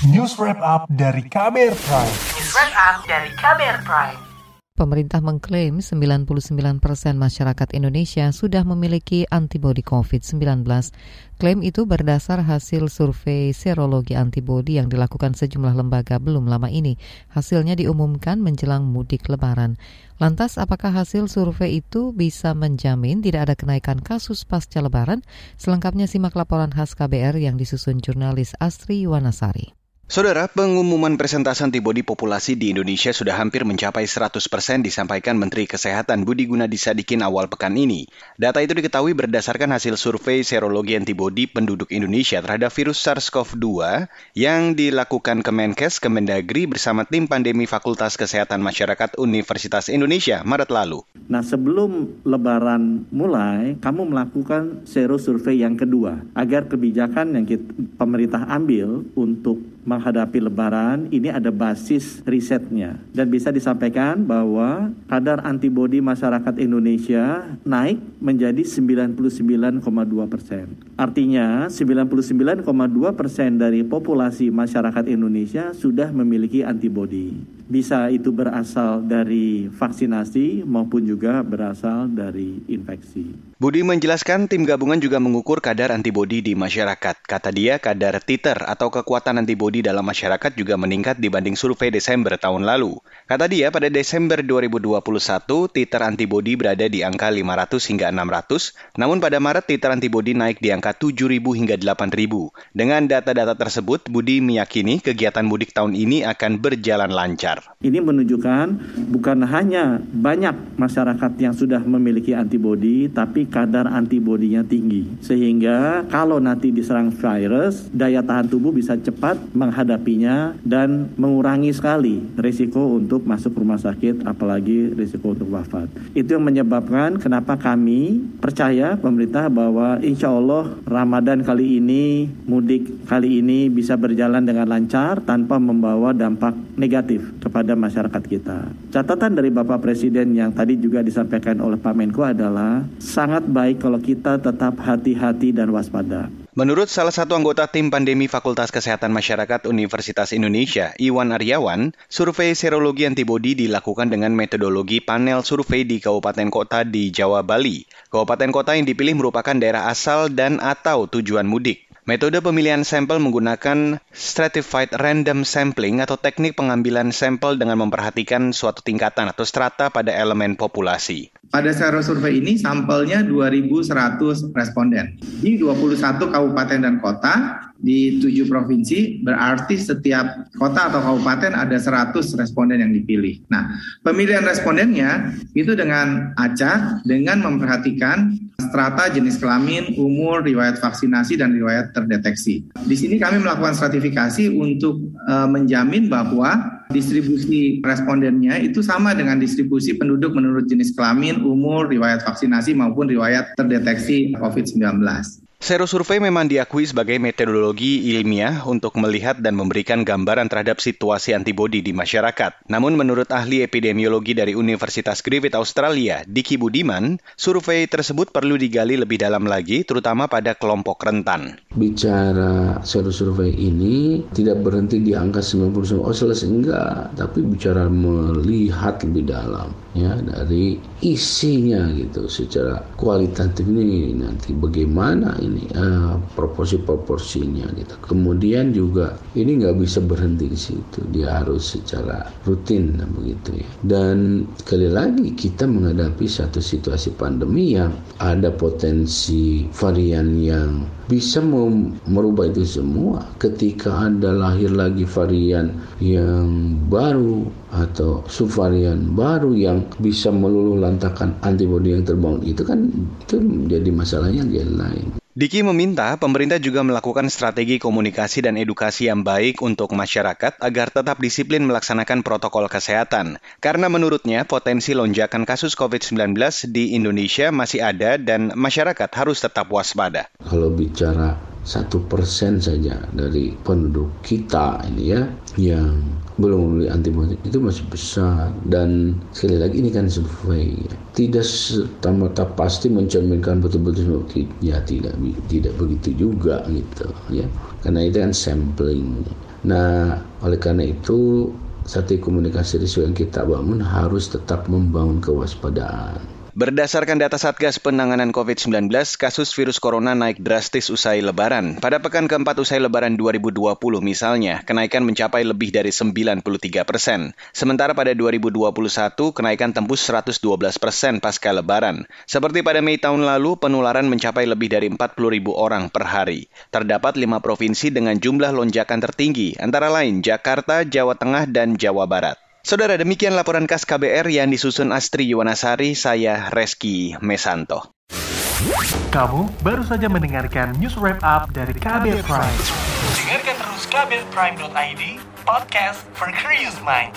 News Wrap Up dari Kamer Prime. News Wrap Up dari Kamer Prime. Pemerintah mengklaim 99 persen masyarakat Indonesia sudah memiliki antibodi COVID-19. Klaim itu berdasar hasil survei serologi antibodi yang dilakukan sejumlah lembaga belum lama ini. Hasilnya diumumkan menjelang mudik lebaran. Lantas apakah hasil survei itu bisa menjamin tidak ada kenaikan kasus pasca lebaran? Selengkapnya simak laporan khas KBR yang disusun jurnalis Astri Yuwanasari. Saudara, pengumuman presentasi antibodi populasi di Indonesia sudah hampir mencapai 100% disampaikan Menteri Kesehatan Budi Gunadi Sadikin awal pekan ini. Data itu diketahui berdasarkan hasil survei serologi antibodi penduduk Indonesia terhadap virus SARS-CoV-2 yang dilakukan Kemenkes Kemendagri bersama tim pandemi Fakultas Kesehatan Masyarakat Universitas Indonesia Maret lalu. Nah, sebelum lebaran mulai, kamu melakukan sero survei yang kedua agar kebijakan yang kita, pemerintah ambil untuk menghadapi lebaran ini ada basis risetnya dan bisa disampaikan bahwa kadar antibodi masyarakat Indonesia naik menjadi 99,2 persen. Artinya 99,2 persen dari populasi masyarakat Indonesia sudah memiliki antibodi. Bisa itu berasal dari vaksinasi maupun juga berasal dari infeksi. Budi menjelaskan tim gabungan juga mengukur kadar antibodi di masyarakat. Kata dia, kadar titer atau kekuatan antibodi dalam masyarakat juga meningkat dibanding survei Desember tahun lalu. Kata dia, pada Desember 2021, titer antibodi berada di angka 500 hingga 600, namun pada Maret titer antibodi naik di angka 7.000 hingga 8.000. Dengan data-data tersebut, Budi meyakini kegiatan mudik tahun ini akan berjalan lancar. Ini menunjukkan bukan hanya banyak masyarakat yang sudah memiliki antibodi, tapi kadar antibodinya tinggi. Sehingga kalau nanti diserang virus, daya tahan tubuh bisa cepat menghadapinya dan mengurangi sekali risiko untuk masuk rumah sakit, apalagi risiko untuk wafat. Itu yang menyebabkan kenapa kami percaya pemerintah bahwa insya Allah Ramadan kali ini, mudik kali ini bisa berjalan dengan lancar tanpa membawa dampak negatif kepada masyarakat kita. Catatan dari Bapak Presiden yang tadi juga disampaikan oleh Pak Menko adalah sangat baik kalau kita tetap hati-hati dan waspada. Menurut salah satu anggota tim pandemi Fakultas Kesehatan Masyarakat Universitas Indonesia, Iwan Aryawan, survei serologi antibodi dilakukan dengan metodologi panel survei di kabupaten kota di Jawa Bali. Kabupaten kota yang dipilih merupakan daerah asal dan atau tujuan mudik. Metode pemilihan sampel menggunakan stratified random sampling atau teknik pengambilan sampel dengan memperhatikan suatu tingkatan atau strata pada elemen populasi. Pada sero survei ini sampelnya 2.100 responden di 21 kabupaten dan kota di tujuh provinsi berarti setiap kota atau kabupaten ada 100 responden yang dipilih. Nah, pemilihan respondennya itu dengan acak dengan memperhatikan strata jenis kelamin, umur, riwayat vaksinasi dan riwayat terdeteksi. Di sini kami melakukan stratifikasi untuk e, menjamin bahwa distribusi respondennya itu sama dengan distribusi penduduk menurut jenis kelamin, umur, riwayat vaksinasi maupun riwayat terdeteksi COVID-19. Sero survei memang diakui sebagai metodologi ilmiah untuk melihat dan memberikan gambaran terhadap situasi antibodi di masyarakat. Namun menurut ahli epidemiologi dari Universitas Griffith Australia, Diki Budiman, survei tersebut perlu digali lebih dalam lagi terutama pada kelompok rentan. Bicara sero survei ini tidak berhenti di angka 90% oh selesai enggak, tapi bicara melihat lebih dalam ya dari isinya gitu secara kualitatif ini nanti bagaimana ini uh, proporsi-proporsinya gitu. Kemudian juga ini nggak bisa berhenti di situ, dia harus secara rutin begitu ya. Dan sekali lagi kita menghadapi satu situasi pandemi yang ada potensi varian yang bisa merubah itu semua. Ketika ada lahir lagi varian yang baru atau subvarian baru yang bisa meluluh lantakan antibodi yang terbangun itu kan itu menjadi masalahnya yang lain. Diki meminta pemerintah juga melakukan strategi komunikasi dan edukasi yang baik untuk masyarakat agar tetap disiplin melaksanakan protokol kesehatan. Karena menurutnya potensi lonjakan kasus COVID-19 di Indonesia masih ada dan masyarakat harus tetap waspada. Kalau bicara satu persen saja dari penduduk kita ini ya yang belum membeli antibiotik itu masih besar. Dan sekali lagi ini kan survei tidak serta pasti mencerminkan betul-betul ya tidak tidak begitu juga gitu ya. Karena itu kan sampling. Nah, oleh karena itu satu komunikasi risiko yang kita bangun harus tetap membangun kewaspadaan. Berdasarkan data Satgas Penanganan COVID-19, kasus virus corona naik drastis usai lebaran. Pada pekan keempat usai lebaran 2020 misalnya, kenaikan mencapai lebih dari 93 persen. Sementara pada 2021, kenaikan tembus 112 persen pasca lebaran. Seperti pada Mei tahun lalu, penularan mencapai lebih dari 40 ribu orang per hari. Terdapat lima provinsi dengan jumlah lonjakan tertinggi, antara lain Jakarta, Jawa Tengah, dan Jawa Barat. Saudara, demikian laporan khas KBR yang disusun Astri Yuwanasari, saya Reski Mesanto. Kamu baru saja mendengarkan news wrap up dari KBR Prime. Dengarkan terus kbrprime.id, podcast for curious minds.